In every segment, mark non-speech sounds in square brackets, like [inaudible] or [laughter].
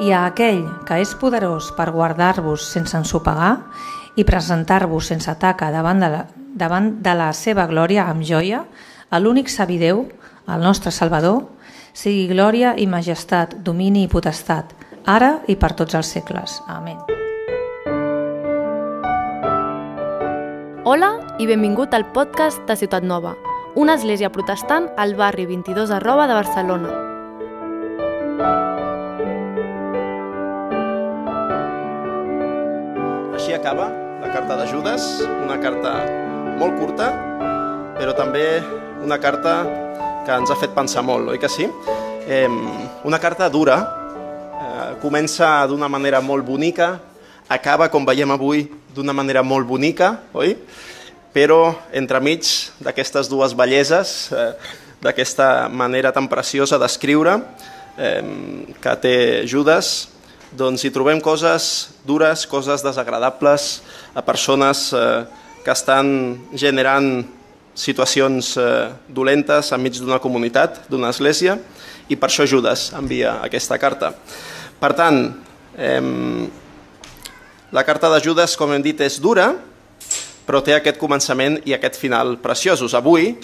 i a aquell que és poderós per guardar-vos sense ensopegar i presentar-vos sense taca davant de, la, davant de la seva glòria amb joia, a l'únic savi Déu, el nostre Salvador, sigui glòria i majestat, domini i potestat, ara i per tots els segles. Amén. Hola i benvingut al podcast de Ciutat Nova, una església protestant al barri 22 arroba de Barcelona. Acaba la carta de Judes, una carta molt curta, però també una carta que ens ha fet pensar molt, oi que sí? Eh, una carta dura, eh, comença d'una manera molt bonica, acaba, com veiem avui, d'una manera molt bonica, oi? Però entremig d'aquestes dues belleses, eh, d'aquesta manera tan preciosa d'escriure que té Judes, doncs hi trobem coses dures, coses desagradables a persones eh, que estan generant situacions eh, dolentes enmig d'una comunitat, d'una església, i per això Judas envia aquesta carta. Per tant, la carta de Judas, com hem dit, és dura, però té aquest començament i aquest final preciosos. Avui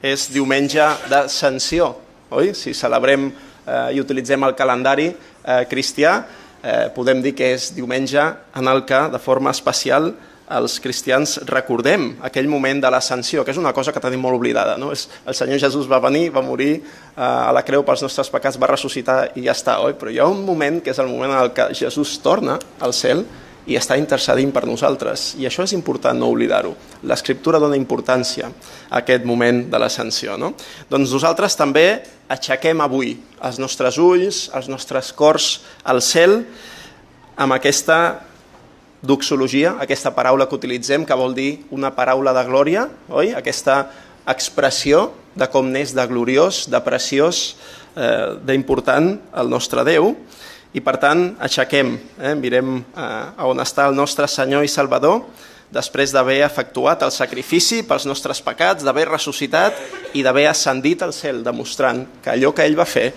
és diumenge de sanció, oi? Si celebrem eh, i utilitzem el calendari eh, cristià, eh, podem dir que és diumenge en el que, de forma especial, els cristians recordem aquell moment de l'ascensió, que és una cosa que tenim molt oblidada. No? És, el Senyor Jesús va venir, va morir eh, a la creu pels nostres pecats, va ressuscitar i ja està, oi? Però hi ha un moment que és el moment en el que Jesús torna al cel i està intercedint per nosaltres. I això és important no oblidar-ho. L'escriptura dona importància a aquest moment de l'ascensió. No? Doncs nosaltres també aixequem avui els nostres ulls, els nostres cors al cel amb aquesta doxologia, aquesta paraula que utilitzem, que vol dir una paraula de glòria, oi? Aquesta expressió de com n'és de gloriós, de preciós, eh, d'important el nostre Déu, i per tant aixequem, eh, mirem eh, on està el nostre Senyor i Salvador, després d'haver efectuat el sacrifici pels nostres pecats, d'haver ressuscitat i d'haver ascendit al cel, demostrant que allò que ell va fer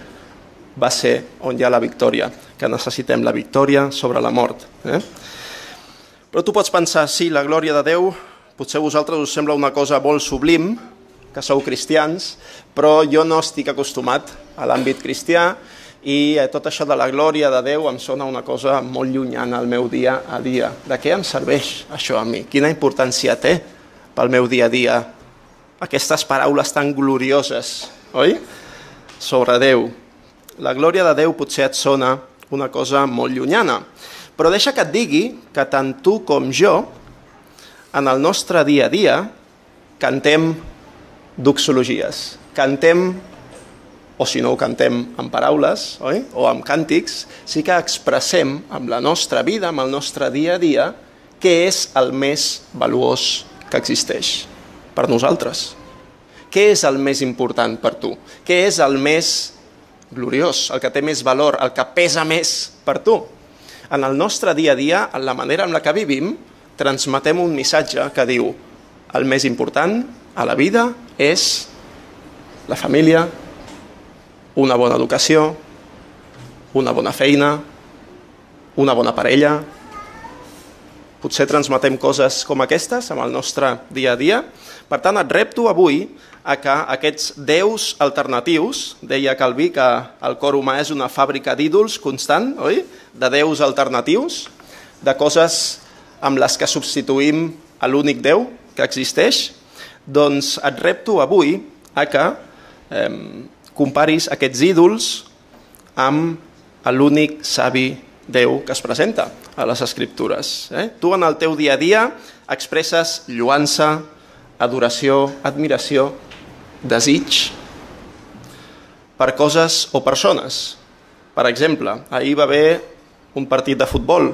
va ser on hi ha la victòria, que necessitem la victòria sobre la mort. Eh? Però tu pots pensar, sí, la glòria de Déu, potser a vosaltres us sembla una cosa molt sublim, que sou cristians, però jo no estic acostumat a l'àmbit cristià i eh, tot això de la glòria de Déu em sona una cosa molt llunyana al meu dia a dia. De què em serveix això a mi? Quina importància té pel meu dia a dia aquestes paraules tan glorioses, oi? Sobre Déu. La glòria de Déu potser et sona una cosa molt llunyana, però deixa que et digui que tant tu com jo, en el nostre dia a dia, cantem doxologies. Cantem, o si no ho cantem en paraules, oi? o amb càntics, sí que expressem amb la nostra vida, amb el nostre dia a dia, què és el més valuós que existeix per nosaltres. Què és el més important per tu? Què és el més gloriós, el que té més valor, el que pesa més per tu? en el nostre dia a dia, en la manera en la que vivim, transmetem un missatge que diu el més important a la vida és la família, una bona educació, una bona feina, una bona parella. Potser transmetem coses com aquestes amb el nostre dia a dia. Per tant, et repto avui a que aquests déus alternatius, deia Calví que el cor humà és una fàbrica d'ídols constant, oi? De déus alternatius, de coses amb les que substituïm a l'únic Déu que existeix, doncs et repto avui a que eh, comparis aquests ídols amb l'únic savi Déu que es presenta a les Escriptures. Eh? Tu en el teu dia a dia expresses lluança, adoració, admiració desig per coses o persones. Per exemple, ahir va haver un partit de futbol.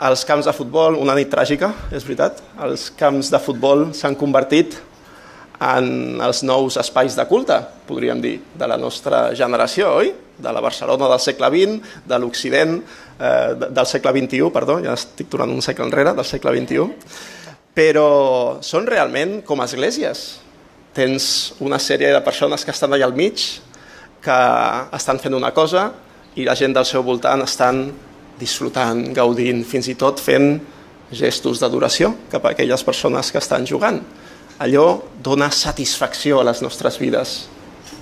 Els camps de futbol, una nit tràgica, és veritat, els camps de futbol s'han convertit en els nous espais de culte, podríem dir, de la nostra generació, oi? De la Barcelona del segle XX, de l'Occident eh, del segle XXI, perdó, ja estic tornant un segle enrere, del segle XXI, però són realment com esglésies, tens una sèrie de persones que estan allà al mig, que estan fent una cosa i la gent del seu voltant estan disfrutant, gaudint, fins i tot fent gestos d'adoració cap a aquelles persones que estan jugant. Allò dona satisfacció a les nostres vides.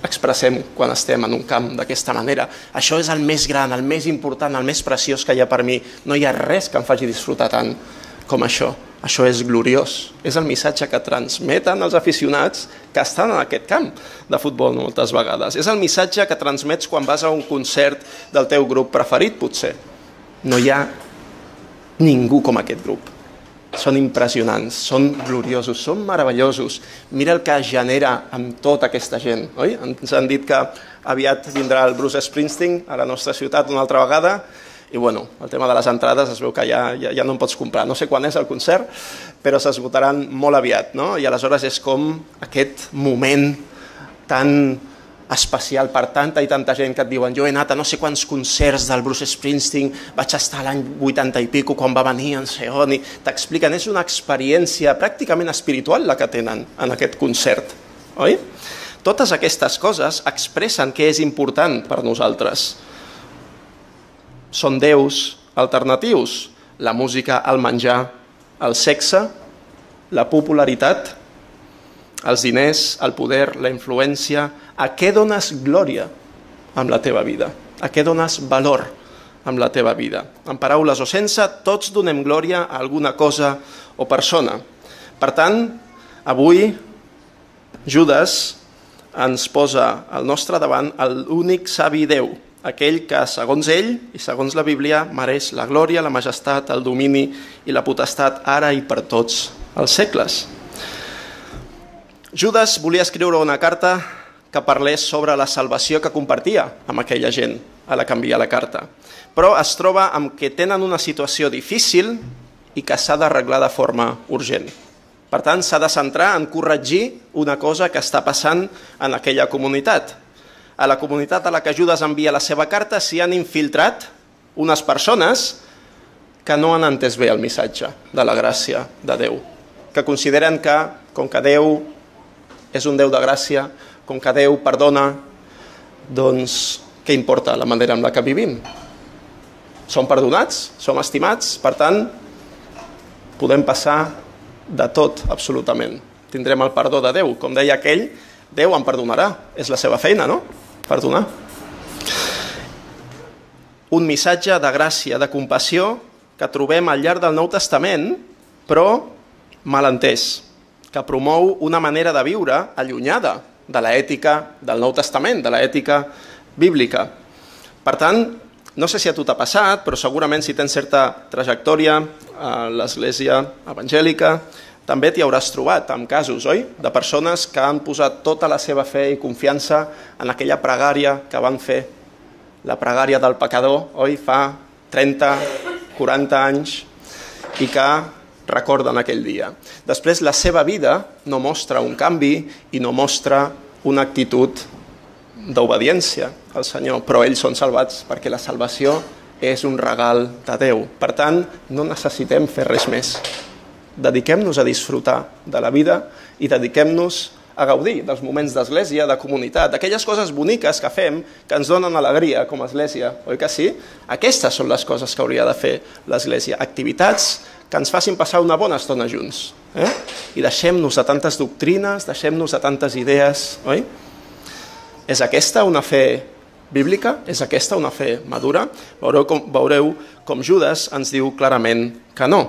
Expressem quan estem en un camp d'aquesta manera. Això és el més gran, el més important, el més preciós que hi ha per mi. No hi ha res que em faci disfrutar tant com això. Això és gloriós. És el missatge que transmeten els aficionats que estan en aquest camp de futbol moltes vegades. És el missatge que transmets quan vas a un concert del teu grup preferit, potser. No hi ha ningú com aquest grup. Són impressionants, són gloriosos, són meravellosos. Mira el que genera amb tota aquesta gent, oi? Ens han dit que aviat vindrà el Bruce Springsteen a la nostra ciutat una altra vegada i bueno, el tema de les entrades es veu que ja, ja, ja no en pots comprar. No sé quan és el concert, però s'esgotaran molt aviat, no? I aleshores és com aquest moment tan especial per tanta i tanta gent que et diuen jo he anat a no sé quants concerts del Bruce Springsteen, vaig estar l'any 80 i pico quan va venir en Seon i t'expliquen, és una experiència pràcticament espiritual la que tenen en aquest concert, oi? Totes aquestes coses expressen què és important per nosaltres. Són déus alternatius, la música, el menjar, el sexe, la popularitat, els diners, el poder, la influència, a què dones glòria amb la teva vida? A què dones valor amb la teva vida? En paraules o sense, tots donem glòria a alguna cosa o persona. Per tant, avui Judas ens posa al nostre davant l'únic savi Déu, aquell que, segons ell i segons la Bíblia, mereix la glòria, la majestat, el domini i la potestat ara i per tots els segles. Judas volia escriure una carta que parlés sobre la salvació que compartia amb aquella gent a la que envia la carta. Però es troba amb que tenen una situació difícil i que s'ha d'arreglar de forma urgent. Per tant, s'ha de centrar en corregir una cosa que està passant en aquella comunitat. A la comunitat a la que Judas envia la seva carta s'hi han infiltrat unes persones que no han entès bé el missatge de la gràcia de Déu, que consideren que, com que Déu és un Déu de gràcia, com que Déu perdona, doncs què importa la manera en la que vivim? Som perdonats, som estimats, per tant, podem passar de tot, absolutament. Tindrem el perdó de Déu. Com deia aquell, Déu em perdonarà. És la seva feina, no? Perdonar. Un missatge de gràcia, de compassió, que trobem al llarg del Nou Testament, però mal entès, que promou una manera de viure allunyada de l'ètica del Nou Testament, de l'ètica bíblica. Per tant, no sé si a tu t'ha passat, però segurament si tens certa trajectòria a l'església evangèlica, també t'hi hauràs trobat amb casos, oi? De persones que han posat tota la seva fe i confiança en aquella pregària que van fer, la pregària del pecador, oi? Fa 30, 40 anys, i que recorden aquell dia. Després, la seva vida no mostra un canvi i no mostra una actitud d'obediència al Senyor, però ells són salvats perquè la salvació és un regal de Déu. Per tant, no necessitem fer res més. Dediquem-nos a disfrutar de la vida i dediquem-nos a gaudir dels moments d'església, de comunitat, d'aquelles coses boniques que fem que ens donen alegria com a església, oi que sí? Aquestes són les coses que hauria de fer l'església, activitats que ens facin passar una bona estona junts. Eh? I deixem-nos de tantes doctrines, deixem-nos de tantes idees, oi? És aquesta una fe bíblica? És aquesta una fe madura? Veureu com, veureu com Judas ens diu clarament que no.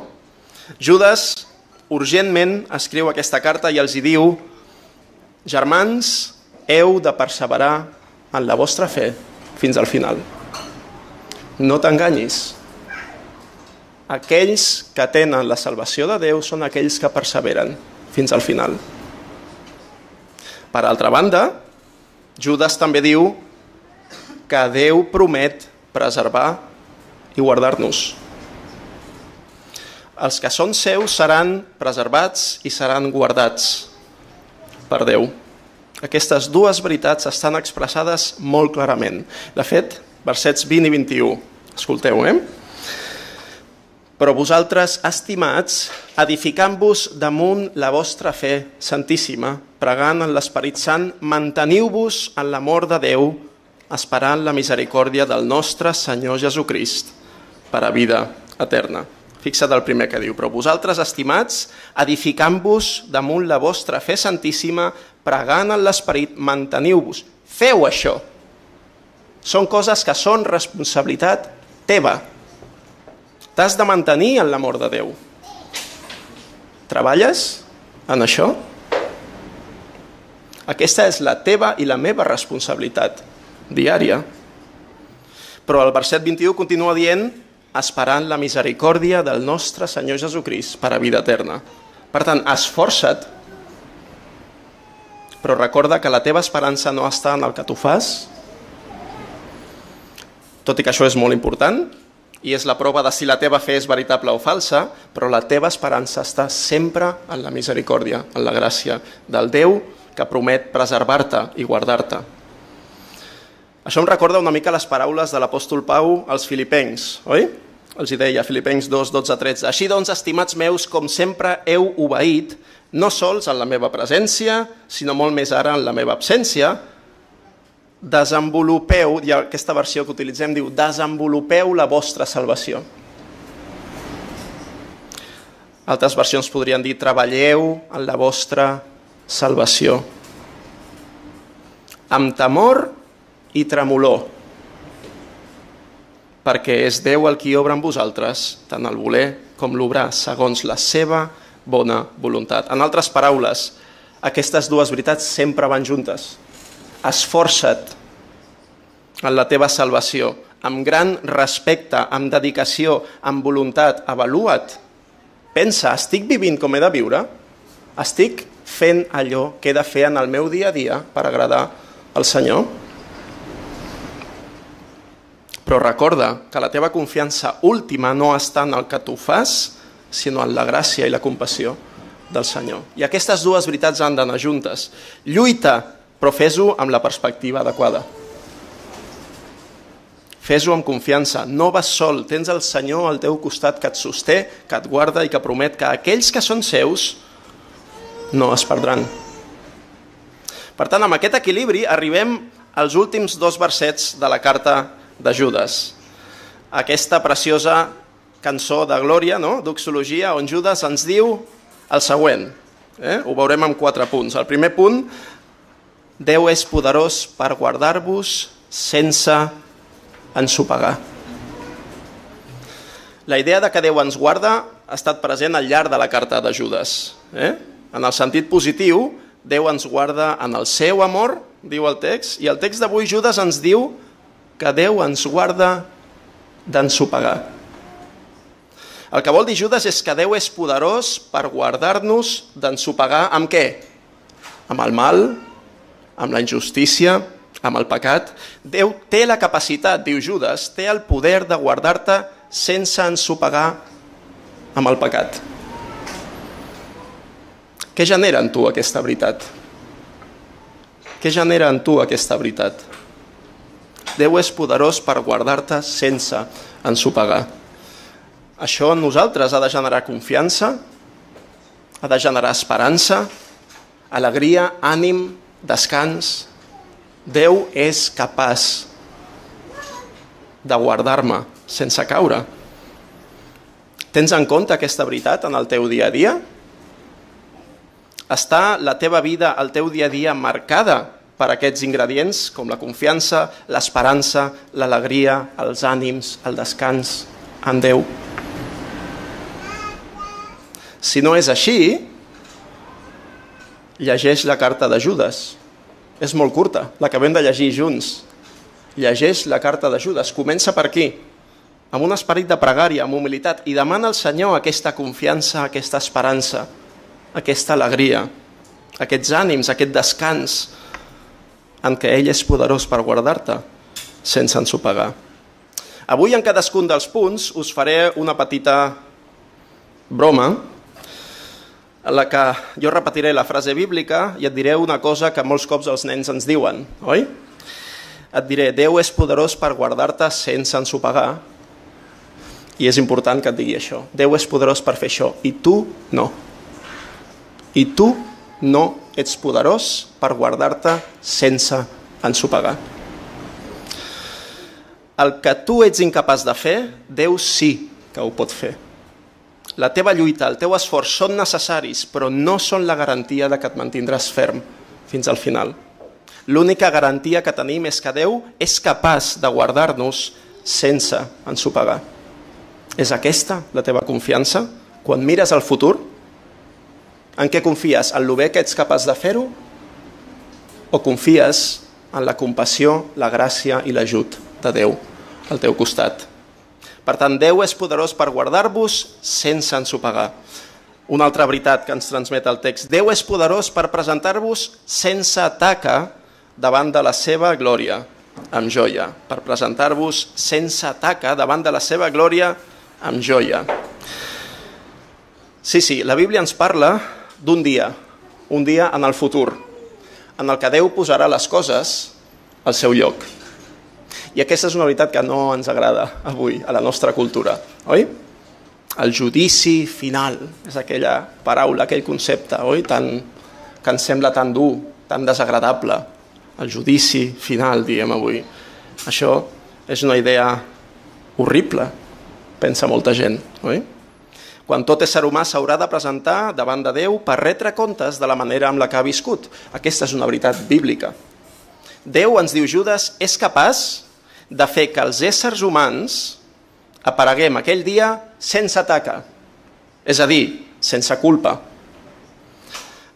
Judas urgentment escriu aquesta carta i els hi diu germans, heu de perseverar en la vostra fe fins al final. No t'enganyis, aquells que tenen la salvació de Déu són aquells que perseveren fins al final. Per altra banda, Judas també diu que Déu promet preservar i guardar-nos. Els que són seus seran preservats i seran guardats per Déu. Aquestes dues veritats estan expressades molt clarament. De fet, versets 20 i 21. Escolteu, eh? Però vosaltres, estimats, edificant-vos damunt la vostra fe santíssima, pregant en l'Esperit Sant, manteniu-vos en l'amor de Déu esperant la misericòrdia del nostre Senyor Jesucrist per a vida eterna. Fixa't el primer que diu, però vosaltres, estimats, edificant-vos damunt la vostra fe santíssima, pregant en l'esperit, manteniu-vos. Feu això. Són coses que són responsabilitat teva. T'has de mantenir en l'amor de Déu. Treballes en això? Aquesta és la teva i la meva responsabilitat diària. Però el verset 21 continua dient esperant la misericòrdia del nostre Senyor Jesucrist per a vida eterna. Per tant, esforça't, però recorda que la teva esperança no està en el que tu fas, tot i que això és molt important, i és la prova de si la teva fe és veritable o falsa, però la teva esperança està sempre en la misericòrdia, en la gràcia del Déu que promet preservar-te i guardar-te. Això em recorda una mica les paraules de l'apòstol Pau als filipencs, oi? Els hi deia, Filipencs 2, 12, 13. Així doncs, estimats meus, com sempre heu obeït, no sols en la meva presència, sinó molt més ara en la meva absència, desenvolupeu, i aquesta versió que utilitzem diu, desenvolupeu la vostra salvació. Altres versions podrien dir, treballeu en la vostra salvació. Amb temor i tremolor, perquè és Déu el qui obra en vosaltres, tant el voler com l'obrar, segons la seva bona voluntat. En altres paraules, aquestes dues veritats sempre van juntes. Esforça't en la teva salvació, amb gran respecte, amb dedicació, amb voluntat, avalua't. Pensa, estic vivint com he de viure? Estic fent allò que he de fer en el meu dia a dia per agradar al Senyor? Però recorda que la teva confiança última no està en el que tu fas, sinó en la gràcia i la compassió del Senyor. I aquestes dues veritats han d'anar juntes. Lluita, però fes-ho amb la perspectiva adequada. Fes-ho amb confiança, no vas sol, tens el Senyor al teu costat que et sosté, que et guarda i que promet que aquells que són seus no es perdran. Per tant, amb aquest equilibri arribem als últims dos versets de la carta de Judas. Aquesta preciosa cançó de glòria, no? d'oxologia, on Judas ens diu el següent. Eh? Ho veurem en quatre punts. El primer punt, Déu és poderós per guardar-vos sense ensopegar. La idea de que Déu ens guarda ha estat present al llarg de la carta de Judas. Eh? En el sentit positiu, Déu ens guarda en el seu amor, diu el text, i el text d'avui Judas ens diu que Déu ens guarda d'ensopegar. El que vol dir Judas és que Déu és poderós per guardar-nos d'ensopegar amb què? Amb el mal, amb la injustícia, amb el pecat. Déu té la capacitat, diu Judas, té el poder de guardar-te sense ensopegar amb el pecat. Què genera en tu aquesta veritat? Què genera en tu aquesta veritat? Déu és poderós per guardar-te sense ensopegar. Això en nosaltres ha de generar confiança, ha de generar esperança, alegria, ànim, descans, Déu és capaç de guardar-me sense caure. Tens en compte aquesta veritat en el teu dia a dia? Està la teva vida, el teu dia a dia marcada per aquests ingredients com la confiança, l'esperança, l'alegria, els ànims, el descans en Déu? Si no és així, llegeix la carta de Judas és molt curta, la que vam de llegir junts. Llegeix la carta de Judas, comença per aquí, amb un esperit de pregària, amb humilitat, i demana al Senyor aquesta confiança, aquesta esperança, aquesta alegria, aquests ànims, aquest descans, en què ell és poderós per guardar-te sense ensopegar. Avui en cadascun dels punts us faré una petita broma la que jo repetiré la frase bíblica i et diré una cosa que molts cops els nens ens diuen, oi? Et diré, Déu és poderós per guardar-te sense ensopegar i és important que et digui això. Déu és poderós per fer això i tu no. I tu no ets poderós per guardar-te sense ensopegar. el que tu ets incapaç de fer, Déu sí que ho pot fer. La teva lluita, el teu esforç són necessaris, però no són la garantia de que et mantindràs ferm fins al final. L'única garantia que tenim és que Déu és capaç de guardar-nos sense ensopegar. És aquesta la teva confiança? Quan mires al futur, en què confies? En lo bé que ets capaç de fer-ho? O confies en la compassió, la gràcia i l'ajut de Déu al teu costat? Per tant, Déu és poderós per guardar-vos sense ensopegar. Una altra veritat que ens transmet el text. Déu és poderós per presentar-vos sense taca davant de la seva glòria, amb joia. Per presentar-vos sense taca davant de la seva glòria, amb joia. Sí, sí, la Bíblia ens parla d'un dia, un dia en el futur, en el que Déu posarà les coses al seu lloc. I aquesta és una veritat que no ens agrada avui a la nostra cultura, oi? El judici final és aquella paraula, aquell concepte, oi? Tan, que ens sembla tan dur, tan desagradable. El judici final, diem avui. Això és una idea horrible, pensa molta gent, oi? Quan tot ésser humà s'haurà de presentar davant de Déu per retre comptes de la manera amb la que ha viscut. Aquesta és una veritat bíblica. Déu, ens diu Judas, és capaç de fer que els éssers humans apareguem aquell dia sense taca, és a dir, sense culpa.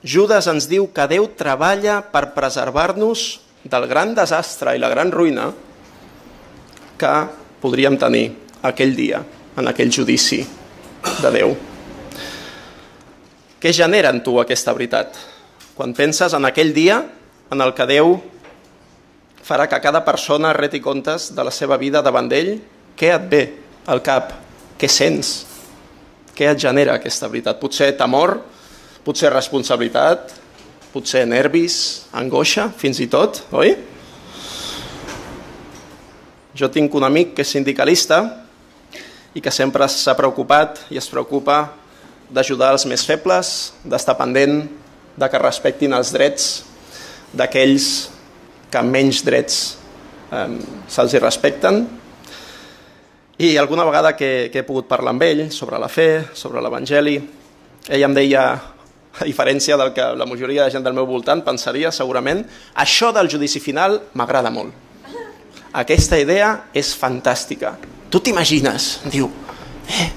Judas ens diu que Déu treballa per preservar-nos del gran desastre i la gran ruïna que podríem tenir aquell dia, en aquell judici de Déu. Què genera en tu aquesta veritat? Quan penses en aquell dia en el que Déu farà que cada persona reti comptes de la seva vida davant d'ell, què et ve al cap? Què sents? Què et genera aquesta veritat? Potser temor, potser responsabilitat, potser nervis, angoixa, fins i tot, oi? Jo tinc un amic que és sindicalista i que sempre s'ha preocupat i es preocupa d'ajudar els més febles, d'estar pendent de que respectin els drets d'aquells que menys drets eh, se'ls respecten. I alguna vegada que, que he pogut parlar amb ell sobre la fe, sobre l'Evangeli, ell em deia, a diferència del que la majoria de gent del meu voltant pensaria segurament, això del judici final m'agrada molt aquesta idea és fantàstica. Tu t'imagines, diu, eh,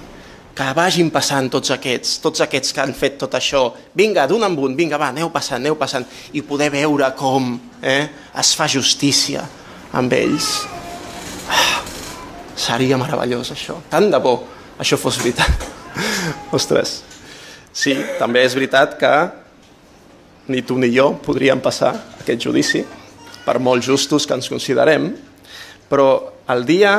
que vagin passant tots aquests, tots aquests que han fet tot això, vinga, d'un en un, vinga, va, aneu passant, aneu passant, i poder veure com eh, es fa justícia amb ells. Ah, seria meravellós això, tant de bo això fos veritat. [laughs] Ostres, sí, també és veritat que ni tu ni jo podríem passar aquest judici, per molt justos que ens considerem, però el dia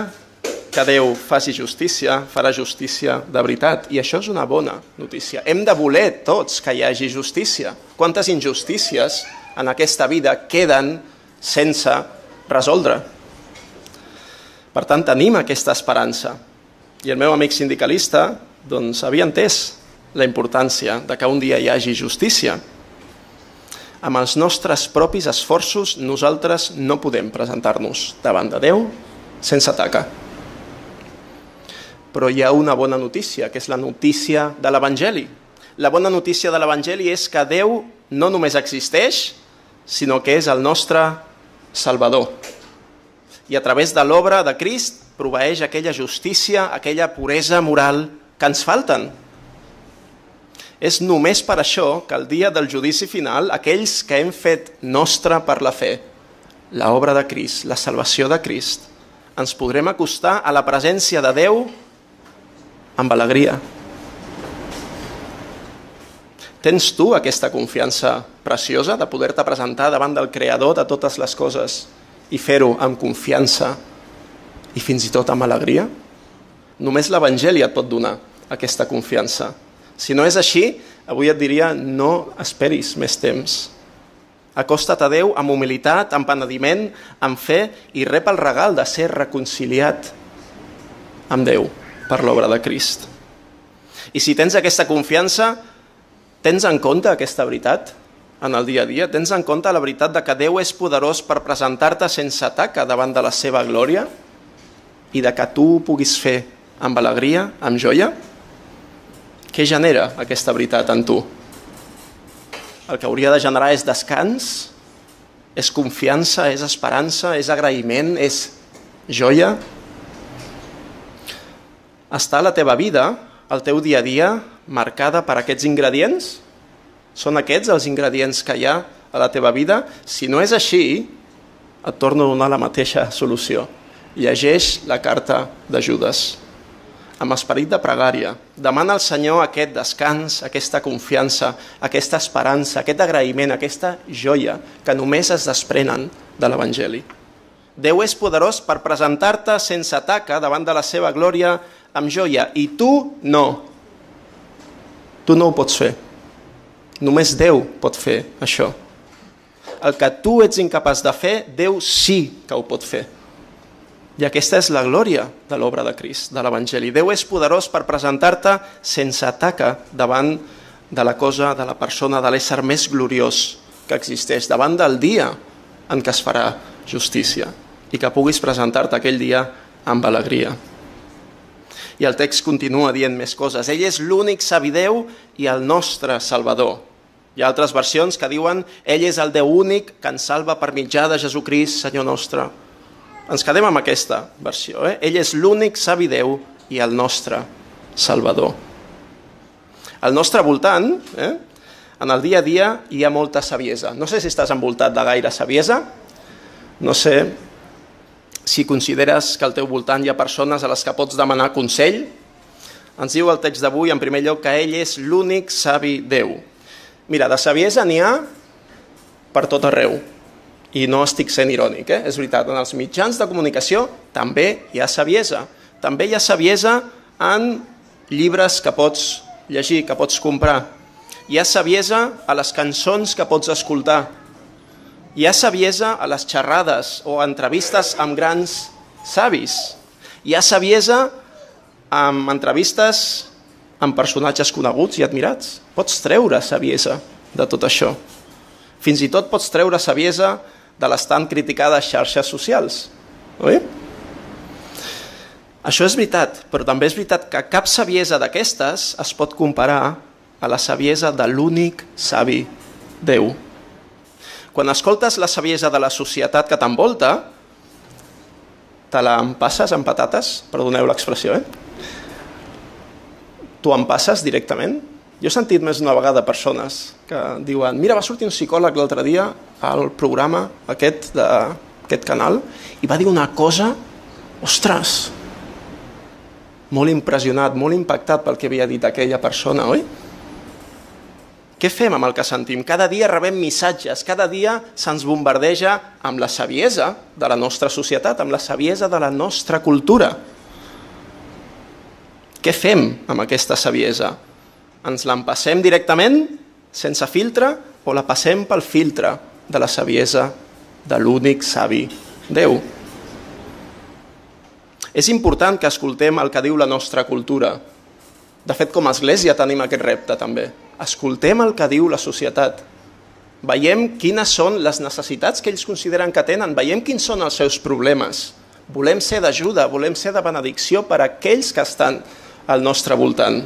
que Déu faci justícia, farà justícia de veritat. I això és una bona notícia. Hem de voler tots que hi hagi justícia. Quantes injustícies en aquesta vida queden sense resoldre? Per tant, tenim aquesta esperança. I el meu amic sindicalista doncs, havia entès la importància de que un dia hi hagi justícia amb els nostres propis esforços nosaltres no podem presentar-nos davant de Déu sense taca. Però hi ha una bona notícia, que és la notícia de l'Evangeli. La bona notícia de l'Evangeli és que Déu no només existeix, sinó que és el nostre Salvador. I a través de l'obra de Crist proveeix aquella justícia, aquella puresa moral que ens falten, és només per això que el dia del judici final, aquells que hem fet nostra per la fe, la obra de Crist, la salvació de Crist, ens podrem acostar a la presència de Déu amb alegria. Tens tu aquesta confiança preciosa de poder-te presentar davant del Creador de totes les coses i fer-ho amb confiança i fins i tot amb alegria? Només l'Evangeli et pot donar aquesta confiança. Si no és així, avui et diria no esperis més temps. Acosta't a Déu amb humilitat, amb penediment, amb fe i rep el regal de ser reconciliat amb Déu per l'obra de Crist. I si tens aquesta confiança, tens en compte aquesta veritat en el dia a dia? Tens en compte la veritat de que Déu és poderós per presentar-te sense taca davant de la seva glòria? i de que tu ho puguis fer amb alegria, amb joia, què genera aquesta veritat en tu? El que hauria de generar és descans, és confiança, és esperança, és agraïment, és joia. Està la teva vida, el teu dia a dia, marcada per aquests ingredients? Són aquests els ingredients que hi ha a la teva vida? Si no és així, et torno a donar la mateixa solució. Llegeix la carta de Judes amb esperit de pregària. Demana al Senyor aquest descans, aquesta confiança, aquesta esperança, aquest agraïment, aquesta joia que només es desprenen de l'Evangeli. Déu és poderós per presentar-te sense taca davant de la seva glòria amb joia i tu no. Tu no ho pots fer. Només Déu pot fer això. El que tu ets incapaç de fer, Déu sí que ho pot fer. I aquesta és la glòria de l'obra de Crist, de l'Evangeli. Déu és poderós per presentar-te sense taca davant de la cosa, de la persona, de l'ésser més gloriós que existeix, davant del dia en què es farà justícia i que puguis presentar-te aquell dia amb alegria. I el text continua dient més coses. Ell és l'únic sabideu i el nostre Salvador. Hi ha altres versions que diuen ell és el Déu únic que ens salva per mitjà de Jesucrist, Senyor nostre ens quedem amb aquesta versió. Eh? Ell és l'únic savi Déu i el nostre Salvador. Al nostre voltant, eh? en el dia a dia, hi ha molta saviesa. No sé si estàs envoltat de gaire saviesa, no sé si consideres que al teu voltant hi ha persones a les que pots demanar consell. Ens diu el text d'avui, en primer lloc, que ell és l'únic savi Déu. Mira, de saviesa n'hi ha per tot arreu i no estic sent irònic, eh? és veritat, en els mitjans de comunicació també hi ha saviesa. També hi ha saviesa en llibres que pots llegir, que pots comprar. Hi ha saviesa a les cançons que pots escoltar. Hi ha saviesa a les xerrades o entrevistes amb grans savis. Hi ha saviesa amb entrevistes amb personatges coneguts i admirats. Pots treure saviesa de tot això. Fins i tot pots treure saviesa de les tan criticades xarxes socials. Oi? Això és veritat, però també és veritat que cap saviesa d'aquestes es pot comparar a la saviesa de l'únic savi Déu. Quan escoltes la saviesa de la societat que t'envolta, te la passes amb patates, perdoneu l'expressió, eh? Tu em passes directament? Jo he sentit més d'una vegada persones que diuen mira, va sortir un psicòleg l'altre dia al programa aquest d'aquest canal i va dir una cosa, ostres, molt impressionat, molt impactat pel que havia dit aquella persona, oi? Què fem amb el que sentim? Cada dia rebem missatges, cada dia se'ns bombardeja amb la saviesa de la nostra societat, amb la saviesa de la nostra cultura. Què fem amb aquesta saviesa? ens l'empassem directament, sense filtre, o la passem pel filtre de la saviesa de l'únic savi Déu. És important que escoltem el que diu la nostra cultura. De fet, com a església tenim aquest repte també. Escoltem el que diu la societat. Veiem quines són les necessitats que ells consideren que tenen, veiem quins són els seus problemes. Volem ser d'ajuda, volem ser de benedicció per a aquells que estan al nostre voltant.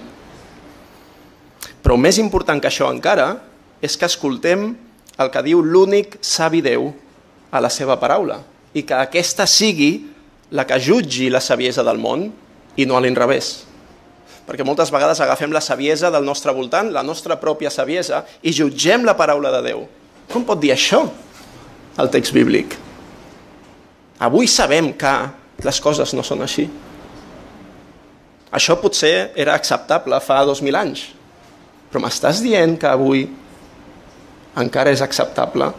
Però més important que això encara és que escoltem el que diu l'únic savi Déu a la seva paraula i que aquesta sigui la que jutgi la saviesa del món i no a l'inrevés. Perquè moltes vegades agafem la saviesa del nostre voltant, la nostra pròpia saviesa, i jutgem la paraula de Déu. Com pot dir això el text bíblic? Avui sabem que les coses no són així. Això potser era acceptable fa dos mil anys, però m'estàs dient que avui encara és acceptable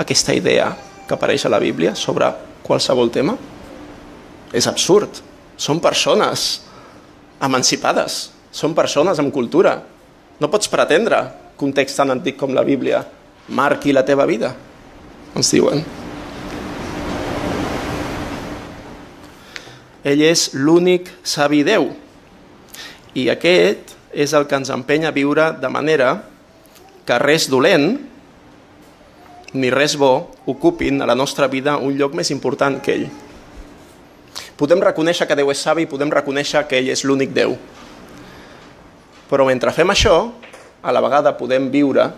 aquesta idea que apareix a la Bíblia sobre qualsevol tema? És absurd. Són persones emancipades, són persones amb cultura. No pots pretendre que un text tan antic com la Bíblia marqui la teva vida, ens diuen. Ell és l'únic savi Déu. I aquest és el que ens empenya a viure de manera que res dolent ni res bo ocupin a la nostra vida un lloc més important que ell. Podem reconèixer que Déu és savi, podem reconèixer que ell és l'únic Déu. Però mentre fem això, a la vegada podem viure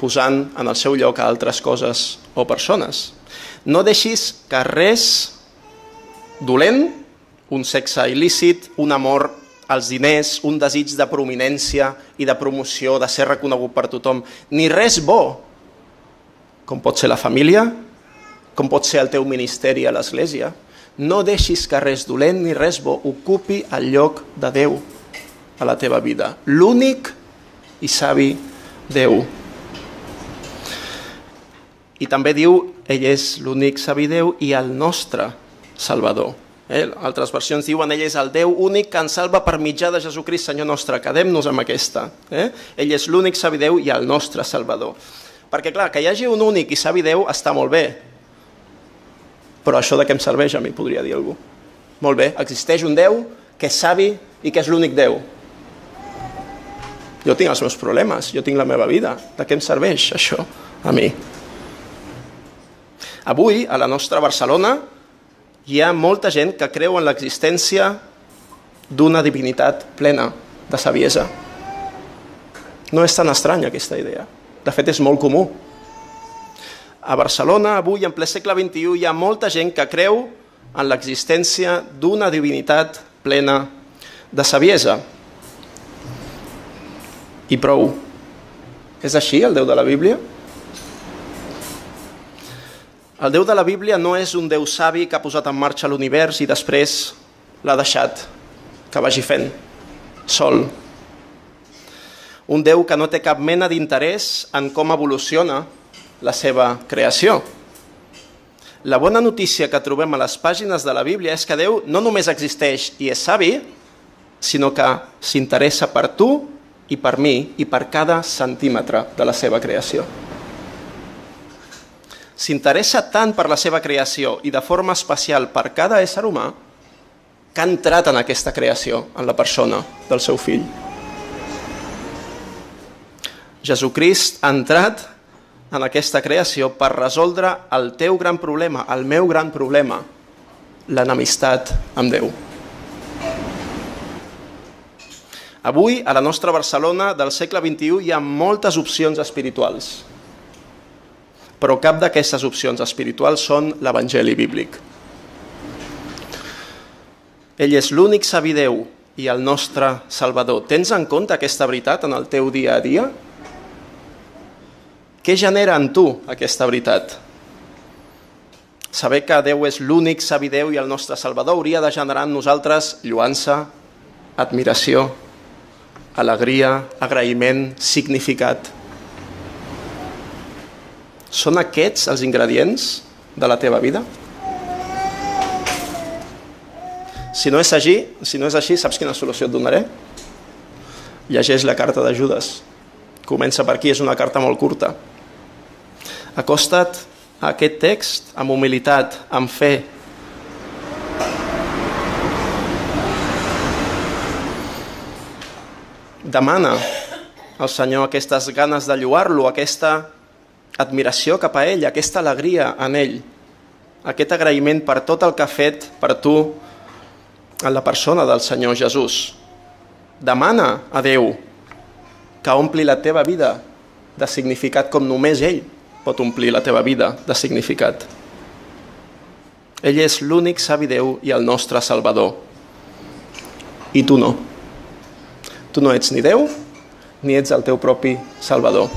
posant en el seu lloc a altres coses o persones. No deixis que res dolent, un sexe il·lícit, un amor als diners, un desig de prominència i de promoció, de ser reconegut per tothom, ni res bo, com pot ser la família, com pot ser el teu ministeri a l'església, no deixis que res dolent ni res bo ocupi el lloc de Déu a la teva vida. L'únic i savi Déu. I també diu, ell és l'únic savi Déu i el nostre Salvador. Eh? Altres versions diuen, ell és el Déu únic que ens salva per mitjà de Jesucrist, Senyor nostre. Quedem-nos amb aquesta. Eh? Ell és l'únic savi Déu i el nostre Salvador. Perquè, clar, que hi hagi un únic i savi Déu està molt bé. Però això de què em serveix a mi, podria dir algú. Molt bé, existeix un Déu que és savi i que és l'únic Déu. Jo tinc els meus problemes, jo tinc la meva vida. De què em serveix això a mi? Avui, a la nostra Barcelona, hi ha molta gent que creu en l'existència d'una divinitat plena de saviesa. No és tan estranya aquesta idea. De fet, és molt comú. A Barcelona, avui, en ple segle XXI, hi ha molta gent que creu en l'existència d'una divinitat plena de saviesa. I prou. És així el Déu de la Bíblia? El Déu de la Bíblia no és un Déu savi que ha posat en marxa l'univers i després l'ha deixat que vagi fent, sol. Un Déu que no té cap mena d'interès en com evoluciona la seva creació. La bona notícia que trobem a les pàgines de la Bíblia és que Déu no només existeix i és savi, sinó que s'interessa per tu i per mi i per cada centímetre de la seva creació s'interessa tant per la seva creació i de forma especial per cada ésser humà que ha entrat en aquesta creació, en la persona del seu fill. Jesucrist ha entrat en aquesta creació per resoldre el teu gran problema, el meu gran problema, l'enemistat amb Déu. Avui, a la nostra Barcelona del segle XXI, hi ha moltes opcions espirituals però cap d'aquestes opcions espirituals són l'Evangeli bíblic. Ell és l'únic savi Déu i el nostre Salvador. Tens en compte aquesta veritat en el teu dia a dia? Què genera en tu aquesta veritat? Saber que Déu és l'únic savi Déu i el nostre Salvador hauria de generar en nosaltres lluança, admiració, alegria, agraïment, significat. Són aquests els ingredients de la teva vida? Si no és així, si no és així, saps quina solució et donaré? Llegeix la carta de Judes. Comença per aquí, és una carta molt curta. Acosta't a aquest text amb humilitat, amb fe. Demana al Senyor aquestes ganes de lluar-lo, aquesta admiració cap a ell, aquesta alegria en ell, aquest agraïment per tot el que ha fet per tu en la persona del Senyor Jesús. Demana a Déu que ompli la teva vida de significat com només ell pot omplir la teva vida de significat. Ell és l'únic savi Déu i el nostre Salvador. I tu no. Tu no ets ni Déu, ni ets el teu propi Salvador.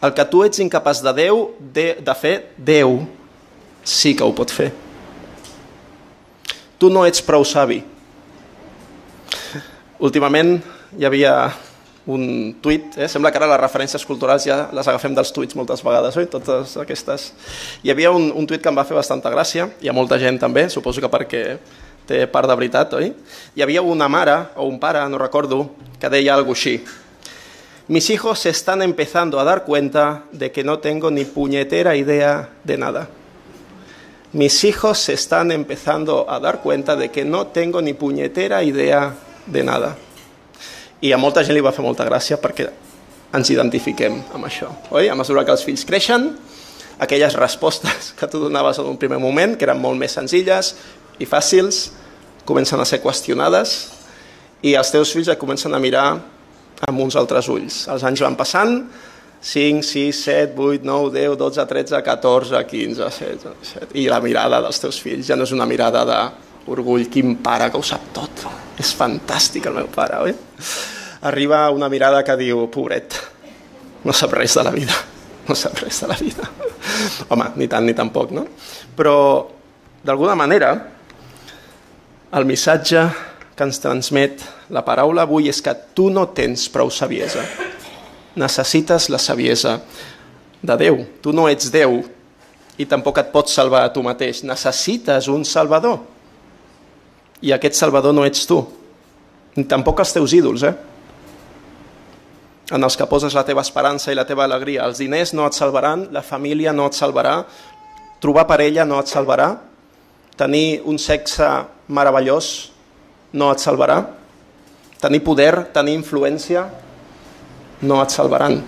El que tu ets incapaç de Déu, de, de fer, Déu sí que ho pot fer. Tu no ets prou savi. Últimament hi havia un tuit, eh? sembla que ara les referències culturals ja les agafem dels tuits moltes vegades, oi? Totes aquestes. Hi havia un, un tuit que em va fer bastanta gràcia, hi ha molta gent també, suposo que perquè té part de veritat, oi? Hi havia una mare o un pare, no recordo, que deia alguna així. Mis hijos se están empezando a dar cuenta de que no tengo ni puñetera idea de nada. Mis hijos se están empezando a dar cuenta de que no tengo ni puñetera idea de nada. I a molta gent li va fer molta gràcia perquè ens identifiquem amb això. Oi? A mesura que els fills creixen, aquelles respostes que tu donaves en un primer moment, que eren molt més senzilles i fàcils, comencen a ser qüestionades i els teus fills et comencen a mirar amb uns altres ulls. Els anys van passant, 5, 6, 7, 8, 9, 10, 12, 13, 14, 15, 16, 17... I la mirada dels teus fills ja no és una mirada d'orgull, quin pare que ho sap tot. És fantàstic el meu pare, oi? Arriba una mirada que diu, pobret, no sap res de la vida, no sap res de la vida. Home, ni tant ni tampoc, no? Però, d'alguna manera, el missatge que ens transmet la paraula avui és que tu no tens prou saviesa. Necessites la saviesa de Déu. Tu no ets Déu i tampoc et pots salvar a tu mateix. Necessites un salvador. I aquest salvador no ets tu. Ni tampoc els teus ídols, eh? en els que poses la teva esperança i la teva alegria. Els diners no et salvaran, la família no et salvarà, trobar parella no et salvarà, tenir un sexe meravellós no et salvarà, tenir poder, tenir influència, no et salvaran.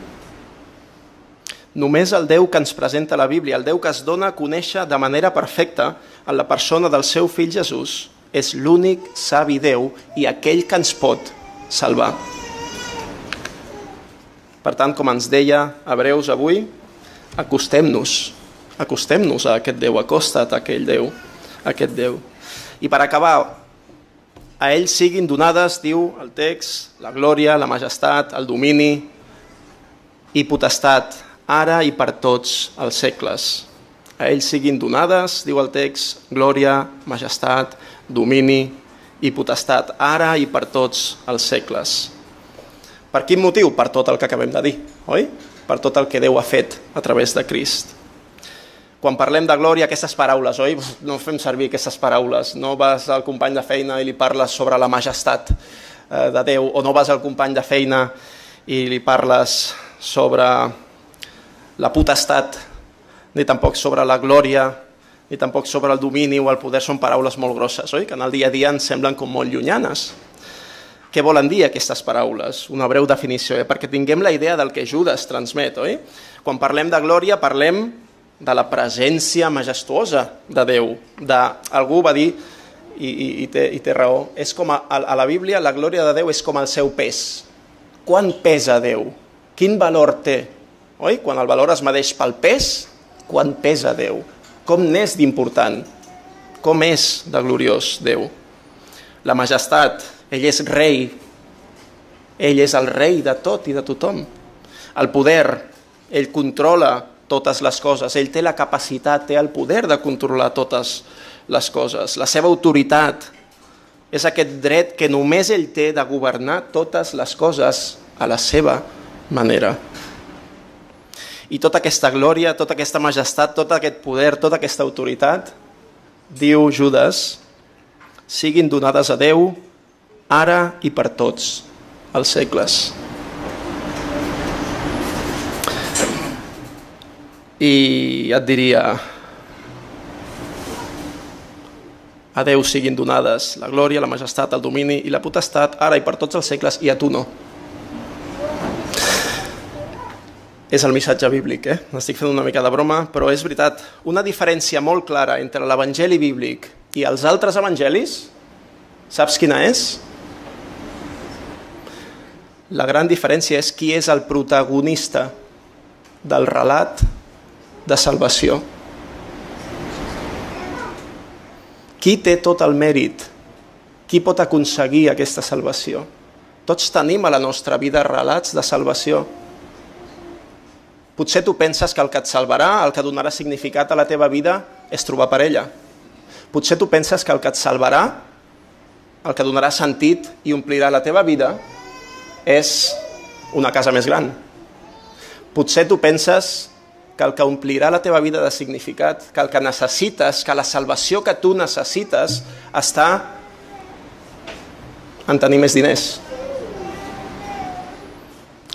Només el Déu que ens presenta la Bíblia, el Déu que es dona a conèixer de manera perfecta en la persona del seu fill Jesús, és l'únic savi Déu i aquell que ens pot salvar. Per tant, com ens deia Hebreus avui, acostem-nos, acostem-nos a aquest Déu, acosta't a aquell Déu, a aquest Déu. I per acabar, a ell siguin donades, diu el text, la glòria, la majestat, el domini i potestat, ara i per tots els segles. A ell siguin donades, diu el text, glòria, majestat, domini i potestat, ara i per tots els segles. Per quin motiu? Per tot el que acabem de dir, oi? Per tot el que Déu ha fet a través de Crist. Quan parlem de glòria, aquestes paraules, oi? No fem servir aquestes paraules. No vas al company de feina i li parles sobre la majestat eh, de Déu, o no vas al company de feina i li parles sobre la potestat, ni tampoc sobre la glòria, ni tampoc sobre el domini o el poder, són paraules molt grosses, oi? Que en el dia a dia ens semblen com molt llunyanes. Què volen dir aquestes paraules? Una breu definició, eh? perquè tinguem la idea del que Judas transmet, oi? Quan parlem de glòria parlem de la presència majestuosa de Déu. De, algú va dir, i, i, i, té, i té raó, és com a, a la Bíblia la glòria de Déu és com el seu pes. Quan pesa Déu? Quin valor té? Oi? Quan el valor es medeix pel pes, quan pesa Déu? Com n'és d'important? Com és de gloriós Déu? La majestat, ell és rei. Ell és el rei de tot i de tothom. El poder, ell controla totes les coses, ell té la capacitat, té el poder de controlar totes les coses. La seva autoritat és aquest dret que només ell té de governar totes les coses a la seva manera. I tota aquesta glòria, tota aquesta majestat, tot aquest poder, tota aquesta autoritat, diu Judas, siguin donades a Déu ara i per tots els segles. I et diria, a Déu siguin donades la glòria, la majestat, el domini i la potestat, ara i per tots els segles, i a tu no. És el missatge bíblic, eh? N'estic fent una mica de broma, però és veritat. Una diferència molt clara entre l'evangeli bíblic i els altres evangelis, saps quina és? La gran diferència és qui és el protagonista del relat de salvació. Qui té tot el mèrit? Qui pot aconseguir aquesta salvació? Tots tenim a la nostra vida relats de salvació. Potser tu penses que el que et salvarà, el que donarà significat a la teva vida, és trobar parella. Potser tu penses que el que et salvarà, el que donarà sentit i omplirà la teva vida, és una casa més gran. Potser tu penses que el que omplirà la teva vida de significat, que el que necessites, que la salvació que tu necessites està en tenir més diners.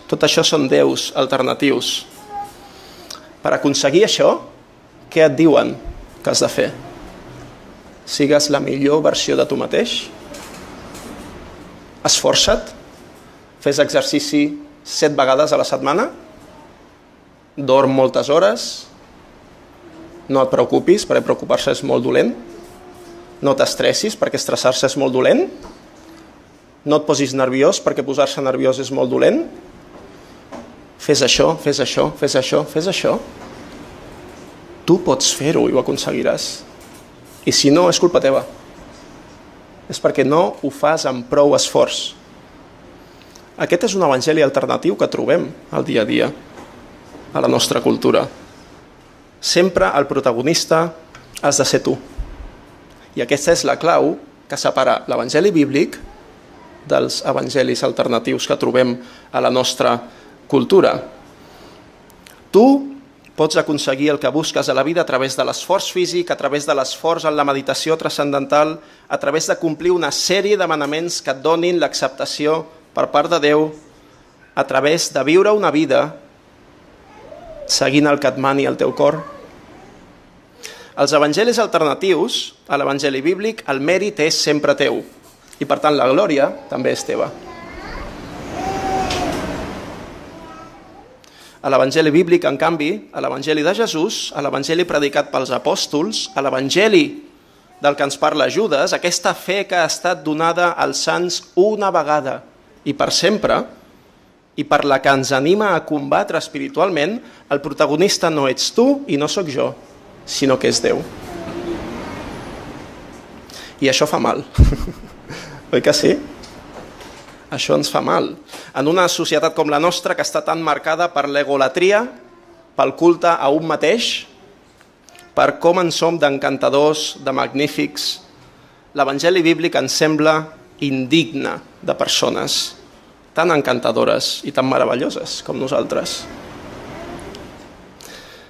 Tot això són déus alternatius. Per aconseguir això, què et diuen que has de fer? Sigues la millor versió de tu mateix? Esforça't fes exercici set vegades a la setmana, dorm moltes hores, no et preocupis, perquè preocupar-se és molt dolent. No t'estressis, perquè estressar-se és molt dolent. No et posis nerviós, perquè posar-se nerviós és molt dolent. Fes això, fes això, fes això, fes això. Tu pots fer-ho i ho aconseguiràs. I si no, és culpa teva. És perquè no ho fas amb prou esforç. Aquest és un evangeli alternatiu que trobem al dia a dia a la nostra cultura. Sempre el protagonista has de ser tu. I aquesta és la clau que separa l'evangeli bíblic dels evangelis alternatius que trobem a la nostra cultura. Tu pots aconseguir el que busques a la vida a través de l'esforç físic, a través de l'esforç en la meditació transcendental, a través de complir una sèrie de manaments que et donin l'acceptació per part de Déu, a través de viure una vida seguint el que et mani el teu cor. Els evangelis alternatius, a l'evangeli bíblic, el mèrit és sempre teu i per tant la glòria també és teva. A l'Evangeli bíblic, en canvi, a l'Evangeli de Jesús, a l'Evangeli predicat pels apòstols, a l'Evangeli del que ens parla Judes, aquesta fe que ha estat donada als sants una vegada i per sempre, i per la que ens anima a combatre espiritualment, el protagonista no ets tu i no sóc jo, sinó que és Déu. I això fa mal. [laughs] Oi que sí? Això ens fa mal. En una societat com la nostra, que està tan marcada per l'egolatria, pel culte a un mateix, per com en som d'encantadors, de magnífics, l'Evangeli bíblic ens sembla indigne de persones tan encantadores i tan meravelloses com nosaltres.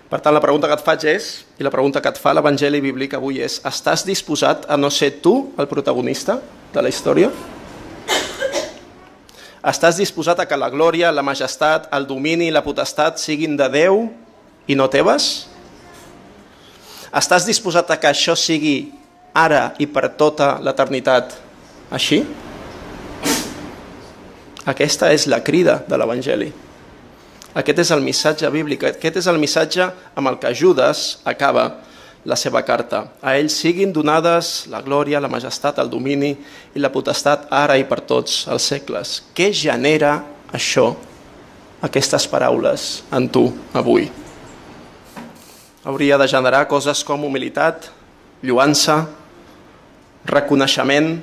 Per tant, la pregunta que et faig és, i la pregunta que et fa l'Evangeli bíblic avui és, estàs disposat a no ser tu el protagonista de la història? Estàs disposat a que la glòria, la majestat, el domini i la potestat siguin de Déu i no teves? Estàs disposat a que això sigui ara i per tota l'eternitat així? Aquesta és la crida de l'Evangeli. Aquest és el missatge bíblic, aquest és el missatge amb el que Judas acaba la seva carta. A ell siguin donades la glòria, la majestat, el domini i la potestat ara i per tots els segles. Què genera això, aquestes paraules, en tu avui? Hauria de generar coses com humilitat, lluança, reconeixement,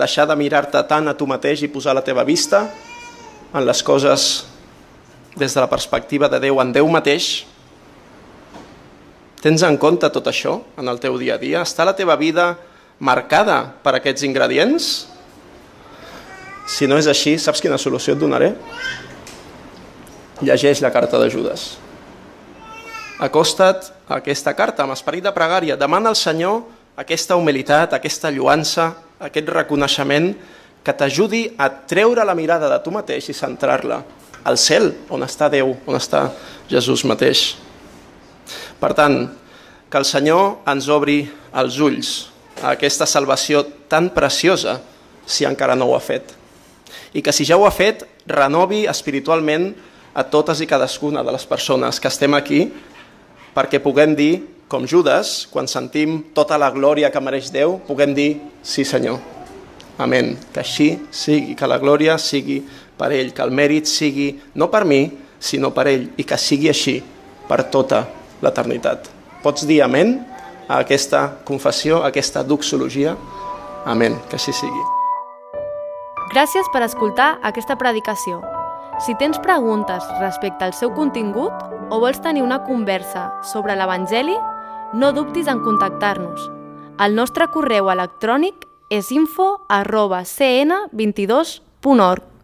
deixar de mirar-te tant a tu mateix i posar la teva vista en les coses des de la perspectiva de Déu en Déu mateix? Tens en compte tot això en el teu dia a dia? Està la teva vida marcada per aquests ingredients? Si no és així, saps quina solució et donaré? Llegeix la carta de Judes. Acosta't a aquesta carta amb esperit de pregària. Demana al Senyor aquesta humilitat, aquesta lluança, aquest reconeixement que t'ajudi a treure la mirada de tu mateix i centrar-la al cel, on està Déu, on està Jesús mateix. Per tant, que el Senyor ens obri els ulls a aquesta salvació tan preciosa si encara no ho ha fet. I que si ja ho ha fet, renovi espiritualment a totes i cadascuna de les persones que estem aquí perquè puguem dir com Judas, quan sentim tota la glòria que mereix Déu, puguem dir, sí Senyor, amén, que així sigui, que la glòria sigui per ell, que el mèrit sigui no per mi, sinó per ell, i que sigui així per tota l'eternitat. Pots dir amén a aquesta confessió, a aquesta doxologia? Amén, que així sigui. Gràcies per escoltar aquesta predicació. Si tens preguntes respecte al seu contingut o vols tenir una conversa sobre l'Evangeli, no dubtis en contactar-nos. El nostre correu electrònic és info arroba cn22.org.